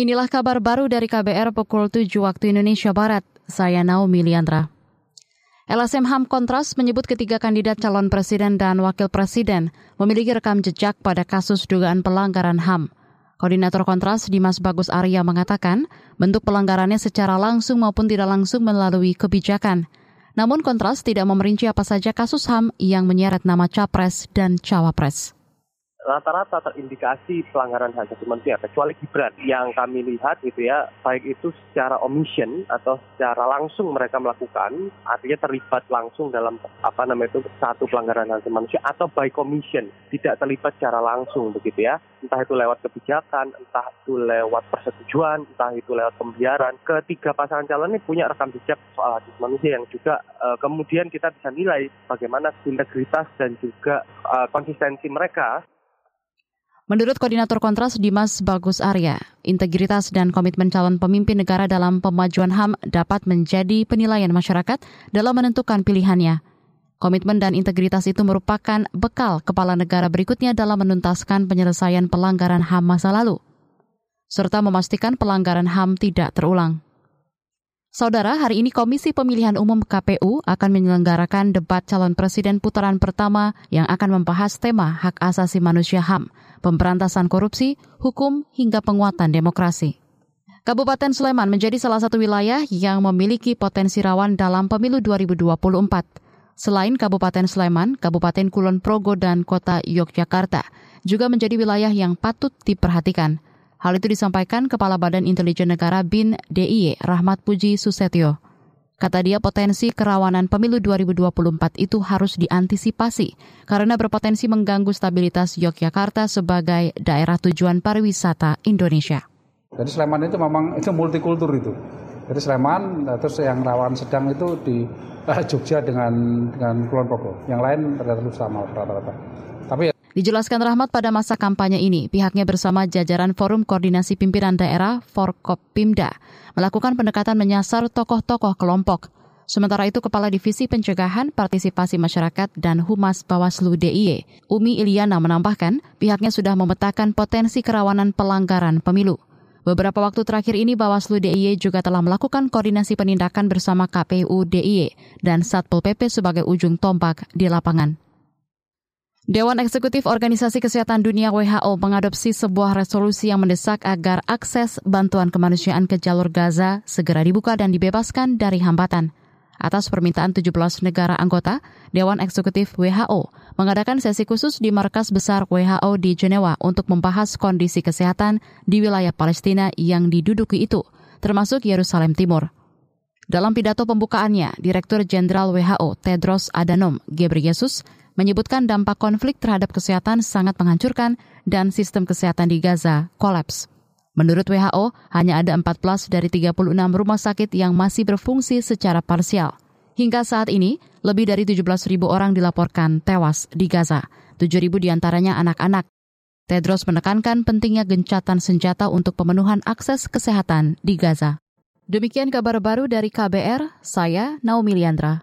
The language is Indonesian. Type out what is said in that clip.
Inilah kabar baru dari KBR pukul 7 waktu Indonesia Barat. Saya Naomi Liandra. LSM HAM Kontras menyebut ketiga kandidat calon presiden dan wakil presiden memiliki rekam jejak pada kasus dugaan pelanggaran HAM. Koordinator Kontras Dimas Bagus Arya mengatakan bentuk pelanggarannya secara langsung maupun tidak langsung melalui kebijakan. Namun Kontras tidak memerinci apa saja kasus HAM yang menyeret nama capres dan cawapres rata-rata terindikasi pelanggaran hak asasi manusia kecuali Gibran. Yang kami lihat gitu ya baik itu secara omission atau secara langsung mereka melakukan artinya terlibat langsung dalam apa namanya itu satu pelanggaran hak asasi manusia atau by commission tidak terlibat secara langsung begitu ya. Entah itu lewat kebijakan entah itu lewat persetujuan entah itu lewat pembiaran. Ketiga pasangan calon ini punya rekam jejak soal hak asasi manusia yang juga uh, kemudian kita bisa nilai bagaimana integritas dan juga uh, konsistensi mereka Menurut Koordinator Kontras Dimas Bagus Arya, integritas dan komitmen calon pemimpin negara dalam pemajuan HAM dapat menjadi penilaian masyarakat dalam menentukan pilihannya. Komitmen dan integritas itu merupakan bekal kepala negara berikutnya dalam menuntaskan penyelesaian pelanggaran HAM masa lalu, serta memastikan pelanggaran HAM tidak terulang. Saudara, hari ini Komisi Pemilihan Umum KPU akan menyelenggarakan debat calon presiden putaran pertama yang akan membahas tema hak asasi manusia HAM, pemberantasan korupsi, hukum, hingga penguatan demokrasi. Kabupaten Sleman menjadi salah satu wilayah yang memiliki potensi rawan dalam pemilu 2024. Selain Kabupaten Sleman, Kabupaten Kulon Progo, dan Kota Yogyakarta juga menjadi wilayah yang patut diperhatikan – Hal itu disampaikan Kepala Badan Intelijen Negara BIN DIY Rahmat Puji Susetio. Kata dia potensi kerawanan pemilu 2024 itu harus diantisipasi karena berpotensi mengganggu stabilitas Yogyakarta sebagai daerah tujuan pariwisata Indonesia. Jadi Sleman itu memang itu multikultur itu. Jadi Sleman terus yang rawan sedang itu di uh, Jogja dengan dengan Kulon Progo. Yang lain rata-rata sama rata-rata. Tapi Dijelaskan Rahmat pada masa kampanye ini, pihaknya bersama jajaran Forum Koordinasi Pimpinan Daerah Forkopimda melakukan pendekatan menyasar tokoh-tokoh kelompok. Sementara itu, Kepala Divisi Pencegahan Partisipasi Masyarakat dan Humas Bawaslu DIY, Umi Iliana menambahkan, pihaknya sudah memetakan potensi kerawanan pelanggaran pemilu. Beberapa waktu terakhir ini Bawaslu DIY juga telah melakukan koordinasi penindakan bersama KPU DIY dan Satpol PP sebagai ujung tombak di lapangan. Dewan Eksekutif Organisasi Kesehatan Dunia WHO mengadopsi sebuah resolusi yang mendesak agar akses bantuan kemanusiaan ke jalur Gaza segera dibuka dan dibebaskan dari hambatan. Atas permintaan 17 negara anggota, Dewan Eksekutif WHO mengadakan sesi khusus di markas besar WHO di Jenewa untuk membahas kondisi kesehatan di wilayah Palestina yang diduduki itu, termasuk Yerusalem Timur. Dalam pidato pembukaannya, Direktur Jenderal WHO Tedros Adhanom Ghebreyesus menyebutkan dampak konflik terhadap kesehatan sangat menghancurkan dan sistem kesehatan di Gaza kolaps. Menurut WHO, hanya ada 14 dari 36 rumah sakit yang masih berfungsi secara parsial. Hingga saat ini, lebih dari 17 ribu orang dilaporkan tewas di Gaza. 7 ribu di antaranya anak-anak. Tedros menekankan pentingnya gencatan senjata untuk pemenuhan akses kesehatan di Gaza. Demikian kabar baru dari KBR, saya Naomi Liandra.